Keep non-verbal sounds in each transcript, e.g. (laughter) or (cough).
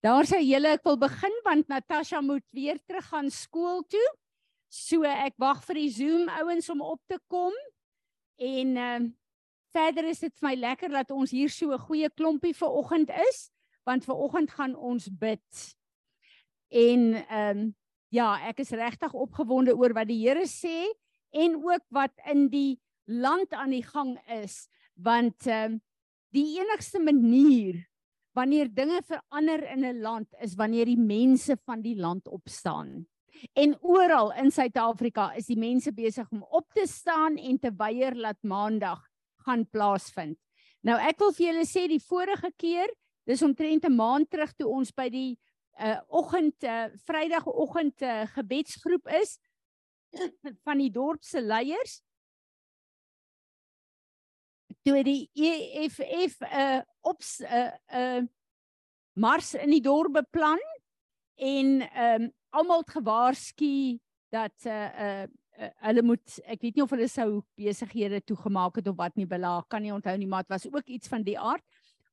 Daar sê julle ek wil begin want Natasha moet weer terug gaan skool toe. So ek wag vir die Zoom ouens om op te kom. En ehm uh, verder is dit vir my lekker dat ons hier so 'n goeie klompie vir oggend is want vir oggend gaan ons bid. En ehm um, ja, ek is regtig opgewonde oor wat die Here sê en ook wat in die land aan die gang is want ehm um, die enigste manier wanneer dinge verander in 'n land is wanneer die mense van die land opstaan. En oral in Suid-Afrika is die mense besig om op te staan en te weier dat Maandag gaan plaasvind. Nou ek wil vir julle sê die vorige keer, dis omtrent 'n maand terug toe ons by die uh oggend uh Vrydagoggend uh gebedsgroep is van die dorp se leiers toe die EFF 'n uh, op 'n uh, uh, mars in die dorp beplan en ehm um, almal het gewaarsku dat uh, uh hulle moet ek weet nie of hulle sou besighede toegemaak het of wat nie belaag kan nie onthou nie maar dit was ook iets van die aard.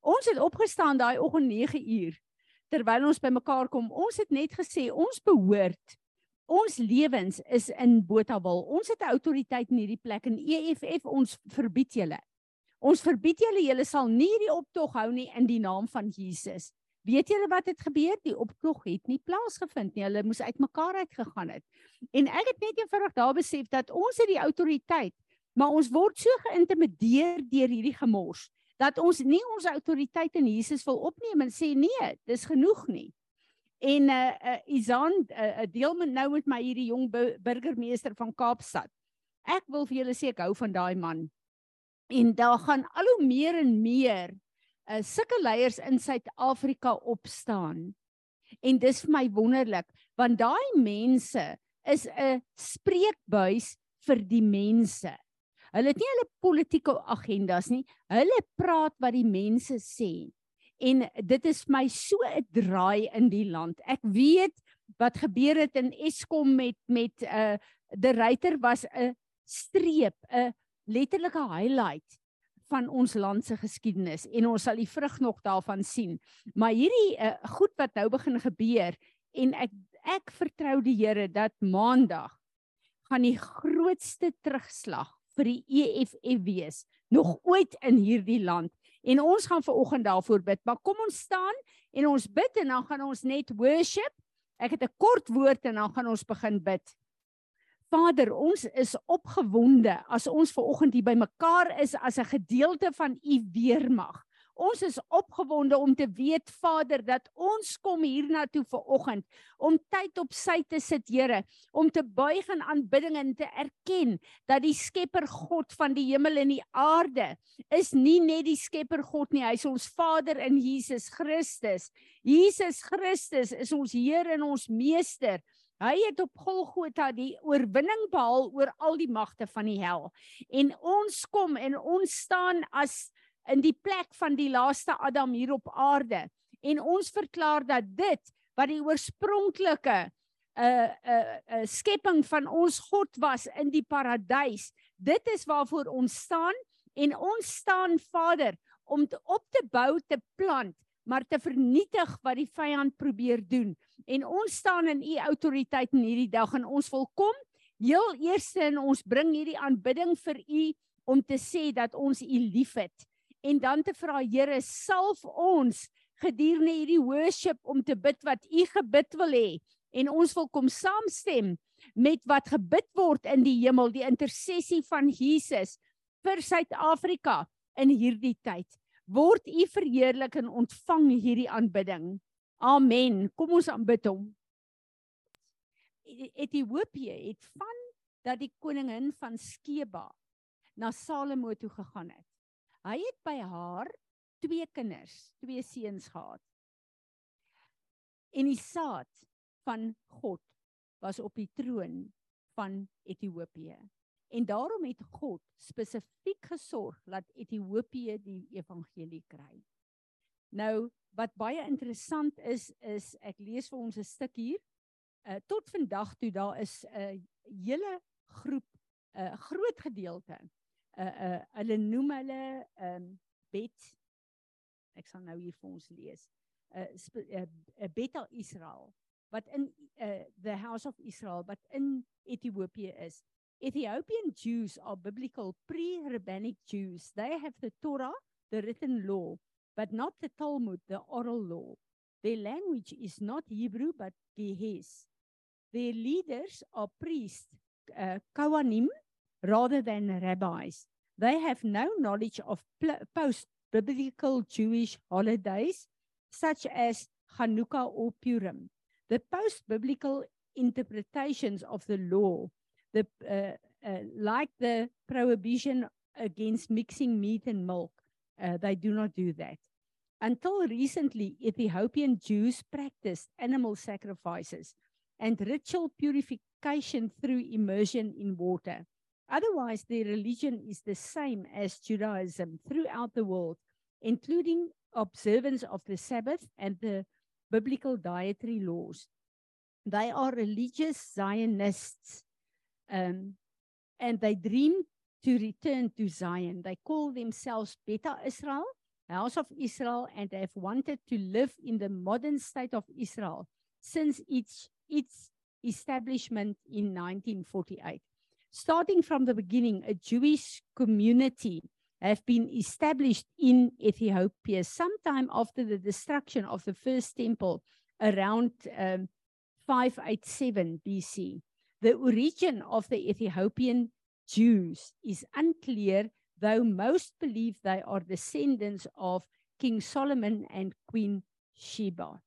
Ons het opgestaan daai oggend 9 uur terwyl ons bymekaar kom. Ons het net gesê ons behoort ons lewens is in Botawil. Ons het 'n autoriteit in hierdie plek en EFF ons verbied julle. Ons verbied julle, julle sal nie die optog hou nie in die naam van Jesus. Weet julle wat het gebeur? Die optog het nie plaasgevind nie. Hulle moes uitmekaar uitgegaan het. En ek het net eenvoudig daar besef dat ons het die autoriteit, maar ons word so geïntimideer deur hierdie gemors dat ons nie ons autoriteit in Jesus wil opneem en sê nee, dis genoeg nie. En uh uh Izan 'n uh, uh, deel met nou met my hierdie jong burgemeester van Kaapstad. Ek wil vir julle sê ek hou van daai man en daar gaan al hoe meer en meer uh, sulke leiers in Suid-Afrika opstaan. En dis vir my wonderlik want daai mense is 'n spreekbuis vir die mense. Hulle het nie hulle politieke agendas nie. Hulle praat wat die mense sê. En dit is vir my so 'n draai in die land. Ek weet wat gebeur het in Eskom met met 'n uh, die ryter was 'n streep, 'n letterlike highlight van ons land se geskiedenis en ons sal die vrug nog daarvan sien. Maar hierdie uh, goed wat nou begin gebeur en ek ek vertrou die Here dat maandag gaan die grootste terugslag vir die EFF wees nog ooit in hierdie land. En ons gaan ver oggend daarvoor bid. Maar kom ons staan en ons bid en dan gaan ons net worship. Ek het 'n kort woord en dan gaan ons begin bid. Vader, ons is opgewonde as ons ver oggend hier bymekaar is as 'n gedeelte van u weermag. Ons is opgewonde om te weet Vader dat ons kom hiernatoe ver oggend om tyd op sy te sit, Here, om te buig in aanbidding en te erken dat die Skepper God van die hemel en die aarde is nie net die Skepper God nie, hy is ons Vader in Jesus Christus. Jesus Christus is ons Here en ons Meester. Hy het op Golgotha die oorwinning behaal oor al die magte van die hel. En ons kom en ons staan as in die plek van die laaste Adam hier op aarde. En ons verklaar dat dit wat die oorspronklike 'n uh, 'n uh, uh, skepping van ons God was in die paradys, dit is waarvoor ons staan en ons staan Vader om te op te bou, te plant maar te vernietig wat die vyand probeer doen. En ons staan in u autoriteit in hierdie dag en ons wil kom heel eers in ons bring hierdie aanbidding vir u om te sê dat ons u liefhet. En dan te vra Here salf ons gedurende hierdie worship om te bid wat u gebid wil hê. En ons wil kom saamstem met wat gebid word in die hemel die intersessie van Jesus vir Suid-Afrika in hierdie tyd. Word u verheerlik en ontvang hierdie aanbidding. Amen. Kom ons aanbid hom. E-, Ethiopië het van dat die koningin van Skeba na Salomo toe gegaan het. Hy het by haar twee kinders, twee seuns gehad. En die saad van God was op die troon van Ethiopië. En daarom het God spesifiek gesorg dat Ethiopië die evangelie kry. Nou wat baie interessant is is ek lees vir ons 'n stuk hier. Uh tot vandag toe daar is 'n uh, hele groep 'n uh, groot gedeelte. Uh uh hulle noem hulle ehm um, Bet ek sal nou hier vir ons lees. uh, uh, uh, Beta Israel wat in uh, the house of Israel wat in Ethiopië is. Ethiopian Jews are biblical pre-rabbinic Jews. They have the Torah, the written law, but not the Talmud, the oral law. Their language is not Hebrew but Ge'ez. Their leaders are priests, uh, Kohanim, rather than rabbis. They have no knowledge of post-biblical Jewish holidays such as Hanukkah or Purim. The post-biblical interpretations of the law, the uh, uh, like the prohibition against mixing meat and milk, uh, they do not do that. Until recently, Ethiopian Jews practiced animal sacrifices and ritual purification through immersion in water. Otherwise, their religion is the same as Judaism throughout the world, including observance of the Sabbath and the biblical dietary laws. They are religious Zionists um, and they dream to return to Zion. They call themselves Beta Israel, House of Israel, and have wanted to live in the modern state of Israel since its, its establishment in 1948. Starting from the beginning, a Jewish community have been established in Ethiopia sometime after the destruction of the first temple around um, 587 BC. The origin of the Ethiopian Jews is unclear, though most believe they are descendants of King Solomon and Queen Sheba.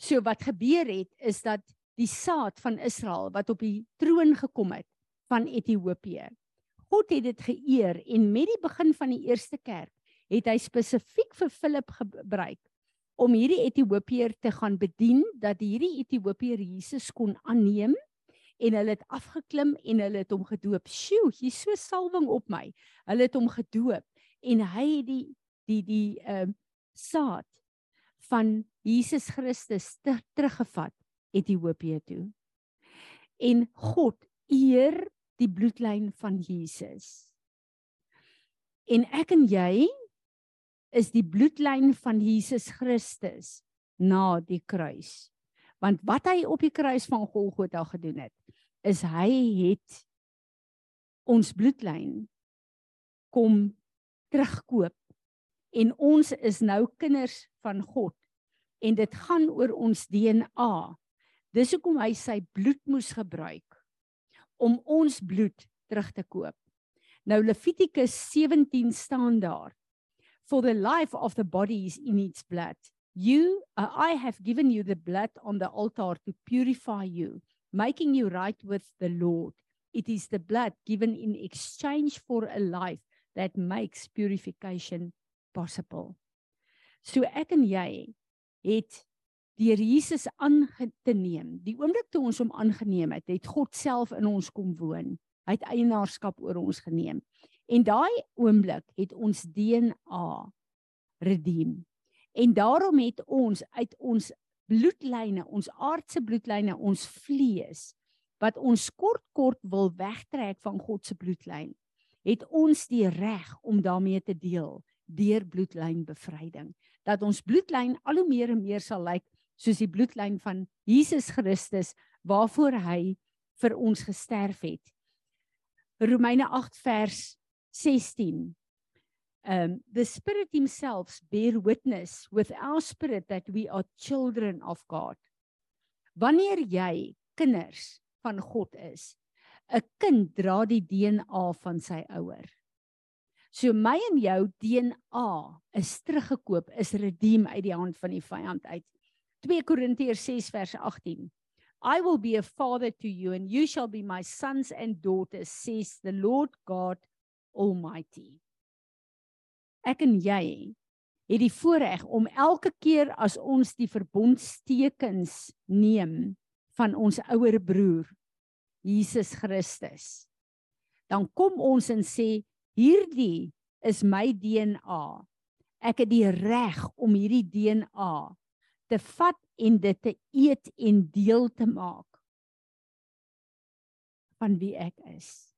So wat gebeur het is dat die saad van Israel wat op die troon gekom het van Ethiopië God het dit geëer en met die begin van die eerste kerk het hy spesifiek vir Filip gebruik om hierdie Ethiopiër te gaan bedien dat hierdie Ethiopiër Jesus kon aanneem en hulle het afgeklim en hulle het hom gedoop. Sjoe, hier so salwing op my. Hulle het hom gedoop en hy het die die die ehm uh, saad van Jesus Christus ter, teruggevat Ethiopië toe. En God eer die bloedlyn van Jesus. En ek en jy is die bloedlyn van Jesus Christus na die kruis. Want wat hy op die kruis van Golgotha gedoen het, is hy het ons bloedlyn kom terugkoop en ons is nou kinders van God en dit gaan oor ons DNA. Dis hoekom hy sy bloed moes gebruik om ons bloed terug te koop. Nou Levitikus 17 staan daar. For the life of the body is in its blood. You uh, I have given you the blood on the altar to purify you, making you right with the Lord. It is the blood given in exchange for a life that makes purification possible. So ek en jy het deur Jesus aan te neem. Die oomblik toe ons hom aangeneem het, het God self in ons kom woon. Hy het eienaarskap oor ons geneem. En daai oomblik het ons DNA redeem. En daarom het ons uit ons bloedlyne, ons aardse bloedlyne, ons vlees wat ons kort kort wil wegtrek van God se bloedlyn, het ons die reg om daarmee te deel deur bloedlynbevryding. Dat ons bloedlyn al hoe meer en meer sal lyk soos die bloedlyn van Jesus Christus waarvoor hy vir ons gesterf het. Romeine 8 vers 16. Um the spirit himself bear witness with our spirit that we are children of God. Wanneer jy kinders van God is, 'n kind dra die DNA van sy ouer. So my en jou DNA is teruggekoop, is redeem uit die hand van die vyand uit. 2 Korintiërs 6 vers 18. I will be a father to you and you shall be my sons and daughters says the Lord God Almighty. Ek en jy het die voorreg om elke keer as ons die verbondstekens neem van ons ouer broer Jesus Christus dan kom ons en sê hierdie is my DNA. Ek het die reg om hierdie DNA te vat en dit te eet en deel te maak van wie ek is.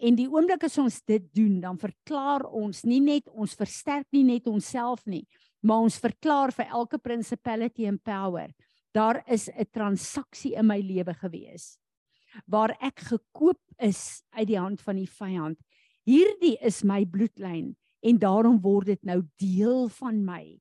En die oomblik as ons dit doen, dan verklaar ons nie net ons versterk nie net onsself nie, Maar ons verklaar vir elke principality and power, daar is 'n transaksie in my lewe gewees waar ek gekoop is uit die hand van die vyand. Hierdie is my bloedlyn en daarom word dit nou deel van my.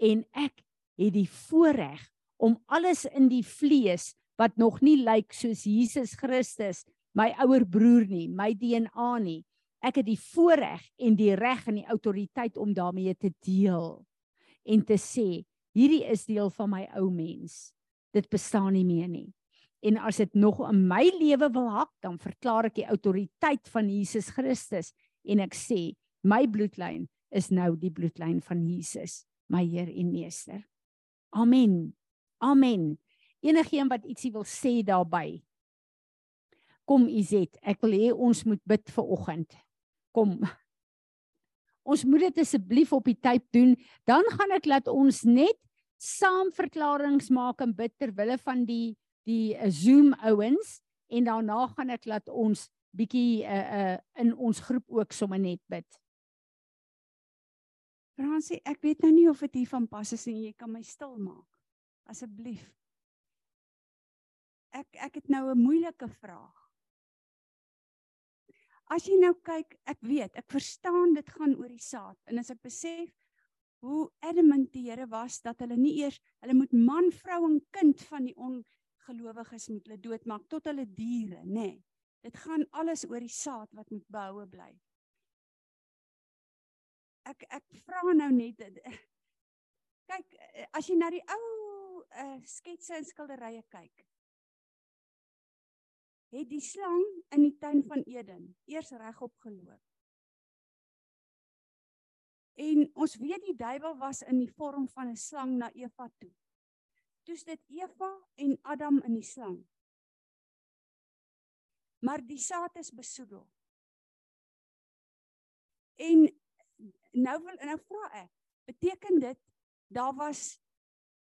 En ek het die voorreg om alles in die vlees wat nog nie lyk soos Jesus Christus, my ouer broer nie, my DNA nie. Ek het die voorreg en die reg en die autoriteit om daarmee te deel en te sê, hierdie is deel van my ou mens. Dit bestaan nie meer nie. En as dit nog in my lewe wil hak, dan verklaar ek die autoriteit van Jesus Christus en ek sê, my bloedlyn is nou die bloedlyn van Jesus, my Heer en Meester. Amen. Amen. Enigeen wat ietsie wil sê daarbey. Kom Izet, ek wil hê ons moet bid vir oggend. Kom. Ons moet dit asseblief op die tyd doen, dan gaan ek laat ons net saam verklaringe maak en bid ter wille van die die uh, Zoom ouens en daarna gaan ek laat ons bietjie uh, uh, in ons groep ook sommer net bid. Fransie, ek weet nou nie of dit hier van pas is en jy kan my stil maak. Asseblief ek ek het nou 'n moeilike vraag. As jy nou kyk, ek weet, ek verstaan dit gaan oor die saad en as ek besef hoe adamant die Here was dat hulle nie eers hulle moet man, vrou en kind van die ongelowiges moet hulle doodmaak tot hulle diere, nê. Nee, dit gaan alles oor die saad wat moet behoue bly. Ek ek vra nou net kyk as jy na die ou uh, sketse en skilderye kyk het die slang in die tuin van Eden eers regop geloop. En ons weet die duiwel was in die vorm van 'n slang na Eva toe. Toe's dit Eva en Adam in die slang. Maar die saad is besoedel. En nou wil nou vra ek, beteken dit daar was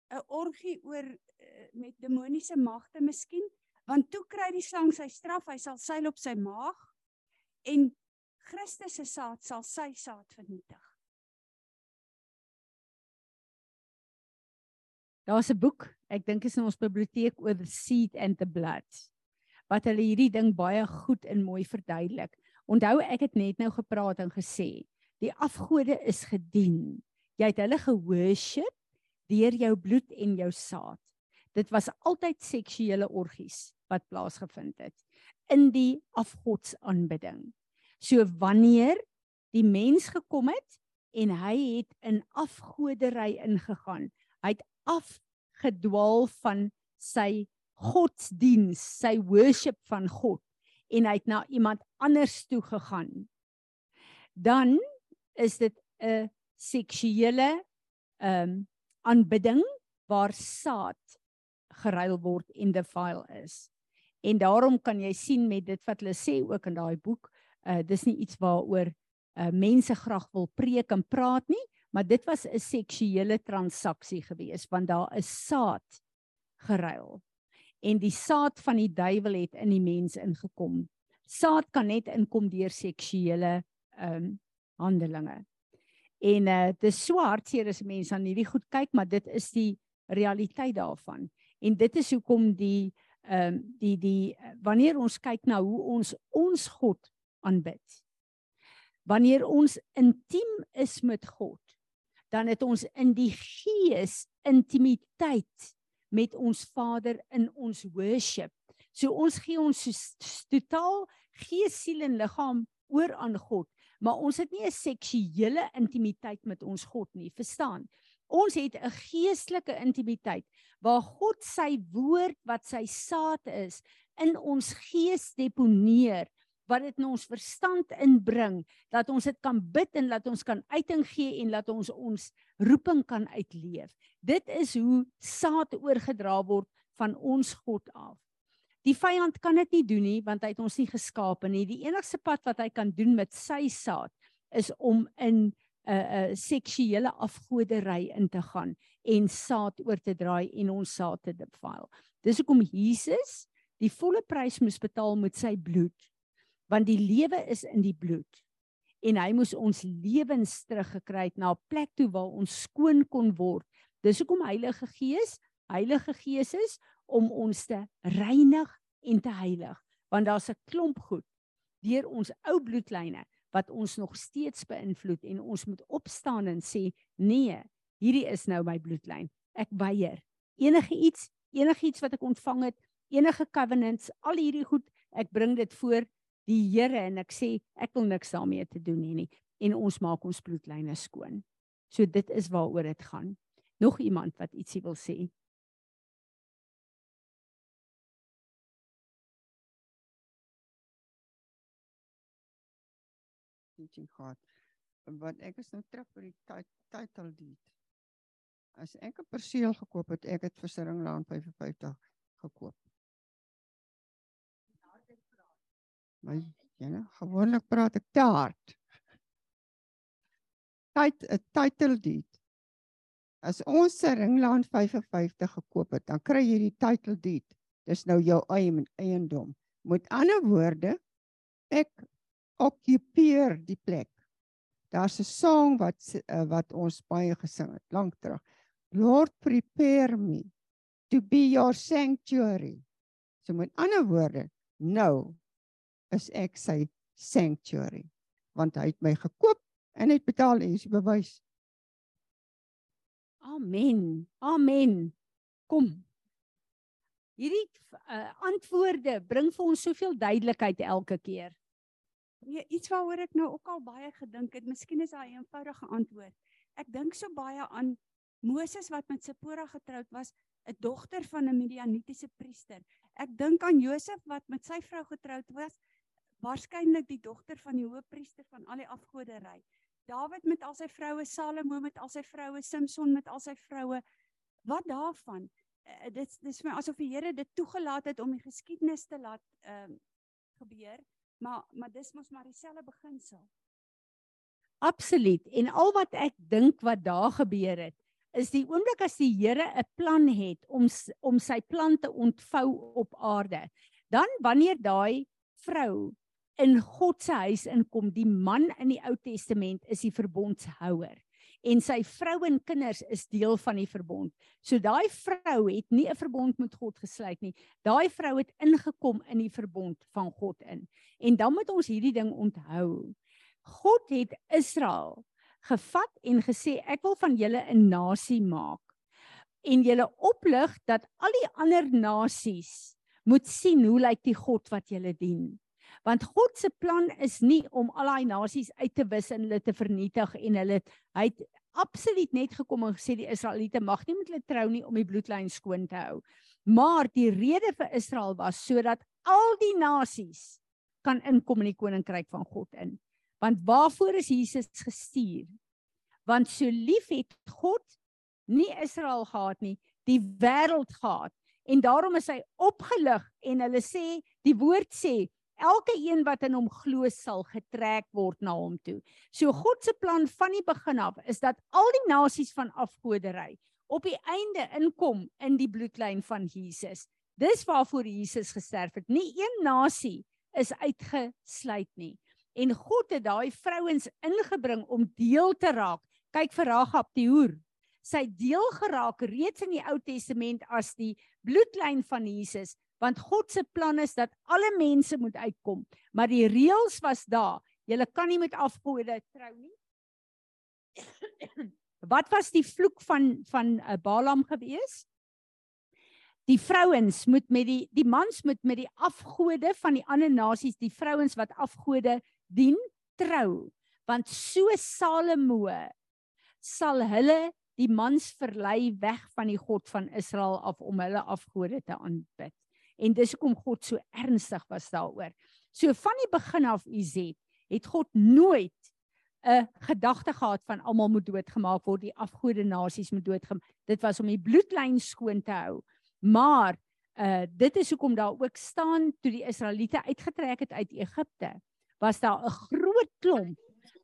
'n orgie oor uh, met demoniese magte miskien Want toe kry die slang sy straf, hy sal seil op sy maag en Christus se saad sal sy saad vernietig. Daar's 'n boek, ek dink is in ons biblioteek oor the seed and the blood. Wat hulle hierdie ding baie goed en mooi verduidelik. Onthou ek het net nou gepraat en gesê, die afgode is gedien. Jy het hulle geworship deur jou bloed en jou saad dit was altyd seksuele orgies wat plaasgevind het in die afgodsaanbidding. So wanneer die mens gekom het en hy het in afgodery ingegaan, hy het afgedwaal van sy godsdiens, sy worship van God en hy het na iemand anders toe gegaan. Dan is dit 'n seksuele ehm um, aanbidding waar saad geruil word en defile is. En daarom kan jy sien met dit wat hulle sê ook in daai boek, uh dis nie iets waaroor uh mense graag wil preek en praat nie, maar dit was 'n seksuele transaksie gewees want daar is saad geruil. En die saad van die duiwel het in die mens ingekom. Saad kan net inkom deur seksuele um handelinge. En uh dis swart seer as mense aan hierdie goed kyk, maar dit is die realiteit daarvan en dit is hoekom die ehm um, die die wanneer ons kyk na hoe ons ons God aanbid wanneer ons intiem is met God dan het ons in die gees intimiteit met ons Vader in ons worship. So ons gee ons totaal gees siel en liggaam oor aan God maar ons het nie 'n seksuele intimiteit met ons God nie verstaan? Ons het 'n geestelike intimiteit waar God sy woord wat sy saad is in ons gees deponeer wat dit in ons verstand inbring dat ons dit kan bid en dat ons kan uiting gee en dat ons ons roeping kan uitleef. Dit is hoe saad oorgedra word van ons God af. Die vyand kan dit nie doen nie want hy het ons nie geskaap nie. Die enigste pad wat hy kan doen met sy saad is om in 'n uh, 'n uh, seksuele afgodery in te gaan en saad oor te draai en ons saad te defile. Dis hoekom Jesus die volle prys moes betaal met sy bloed. Want die lewe is in die bloed. en hy moes ons lewens teruggekry het na 'n plek toe waar ons skoon kon word. Dis hoekom Heilige Gees, Heilige Gees is om ons te reinig en te heilig, want daar's 'n klomp goed deur ons ou bloedlyne wat ons nog steeds beïnvloed en ons moet opstaan en sê nee, hierdie is nou my bloedlyn. Ek weier enige iets, enige iets wat ek ontvang het, enige covenants, al hierdie goed, ek bring dit voor die Here en ek sê ek wil niks daarmee te doen hê nie en ons maak ons bloedlyne skoon. So dit is waaroor dit gaan. Nog iemand wat ietsie wil sê? teaching gehad. Want ek is nou terug by die title deed. As ek 'n perseel gekoop het, ek het vir Siringlaan 55 gekoop. My jene, gewoonlik praat ek te hard. Tyd 'n title deed. As ons Siringlaan 55 gekoop het, dan kry jy die title deed. Dis nou jou eie eiendom. Met ander woorde, ek okkupeer die plek. Daar's 'n song wat uh, wat ons baie gesing het lank terug. Lord prepare me to be your sanctuary. So met ander woorde, nou is ek sy sanctuary want hy het my gekoop en het betaal en is bewys. Amen. Amen. Kom. Hierdie uh, antwoorde bring vir ons soveel duidelikheid elke keer. Nee, iets waaroor ek nou ook al baie gedink het, miskien is daai 'n eenvoudige antwoord. Ek dink so baie aan Moses wat met Sipora getroud was, 'n dogter van 'n Midianitiese priester. Ek dink aan Josef wat met sy vrou getroud was, waarskynlik die dogter van die hoofpriester van al die afgoderry. Dawid met al sy vroue, Salomo met al sy vroue, Samson met al sy vroue. Wat daarvan? Uh, dit dis vir my asof die Here dit toegelaat het om die geskiedenis te laat ehm uh, gebeur maar maar dis mos maar dieselfde beginsel. Absoluut. En al wat ek dink wat daar gebeur het, is die oomblik as die Here 'n plan het om om sy plan te ontvou op aarde. Dan wanneer daai vrou in God se huis inkom, die man in die Ou Testament is die verbondshouer en sy vrou en kinders is deel van die verbond. So daai vrou het nie 'n verbond met God gesluit nie. Daai vrou het ingekom in die verbond van God in. En dan moet ons hierdie ding onthou. God het Israel gevat en gesê ek wil van julle 'n nasie maak en julle oplig dat al die ander nasies moet sien hoe lyk die God wat julle dien want God se plan is nie om al daai nasies uit te wis en hulle te vernietig en hulle hy het absoluut net gekom en gesê die Israeliete mag nie met hulle trou nie om die bloedlyn skoon te hou. Maar die rede vir Israel was sodat al die nasies kan inkom in die koninkryk van God in. Want waarvoor is Jesus gestuur? Want so lief het God nie Israel gehad nie, die wêreld gehad. En daarom is hy opgelig en hulle sê die woord sê elke een wat in hom glo sal getrek word na hom toe. So God se plan van die begin af is dat al die nasies van afgodery op die einde inkom in die bloedlyn van Jesus. Dis waarvoor Jesus gesterf het. Nie een nasie is uitgesluit nie. En God het daai vrouens ingebring om deel te raak. Kyk vir Ragab die hoer. Sy deel geraak reeds in die Ou Testament as die bloedlyn van Jesus want God se plan is dat alle mense moet uitkom, maar die reëls was daar. Jy kan nie met afgode trou nie. (coughs) Wat was die vloek van van uh, Balaam gewees? Die vrouens moet met die die mans moet met die afgode van die ander nasies, die vrouens wat afgode dien, trou. Want so Salomo sal hulle die mans verlei weg van die God van Israel af om hulle afgode te aanbid en dis hoekom God so ernstig was daaroor. So van die begin af Izet het God nooit 'n gedagte gehad van almal moet doodgemaak word, die afgode nasies moet doodgemaak. Dit was om die bloedlyn skoon te hou. Maar uh dit is hoekom daar ook staan toe die Israeliete uitgetrek het uit Egipte, was daar 'n groot klomp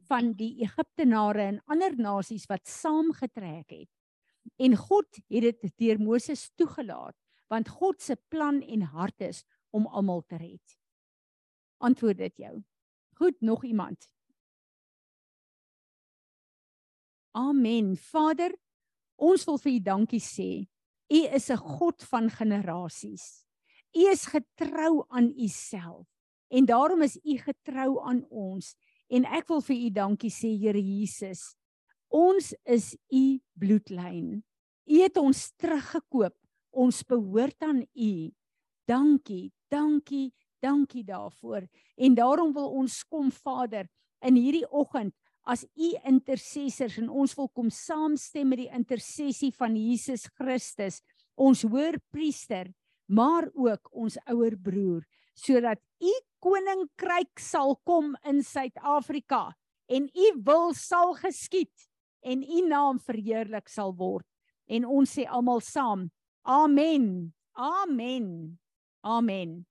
van die Egiptenare en ander nasies wat saamgetrek het. En God het dit deur Moses toegelaat want God se plan en hart is om almal te red. Antwoord dit jou. Goed, nog iemand. Amen. Vader, ons wil vir U dankie sê. U is 'n God van generasies. U is getrou aan U self en daarom is U getrou aan ons en ek wil vir U dankie sê Here Jesus. Ons is U bloedlyn. U het ons teruggekoop. Ons behoort aan U. Dankie, dankie, dankie daarvoor. En daarom wil ons kom Vader in hierdie oggend as u intercessors en ons wil kom saamstem met die intersessie van Jesus Christus, ons hoërpriester, maar ook ons ouer broer, sodat u koninkryk sal kom in Suid-Afrika en u wil sal geskied en u naam verheerlik sal word. En ons sê almal saam: Amen. Amen. Amen.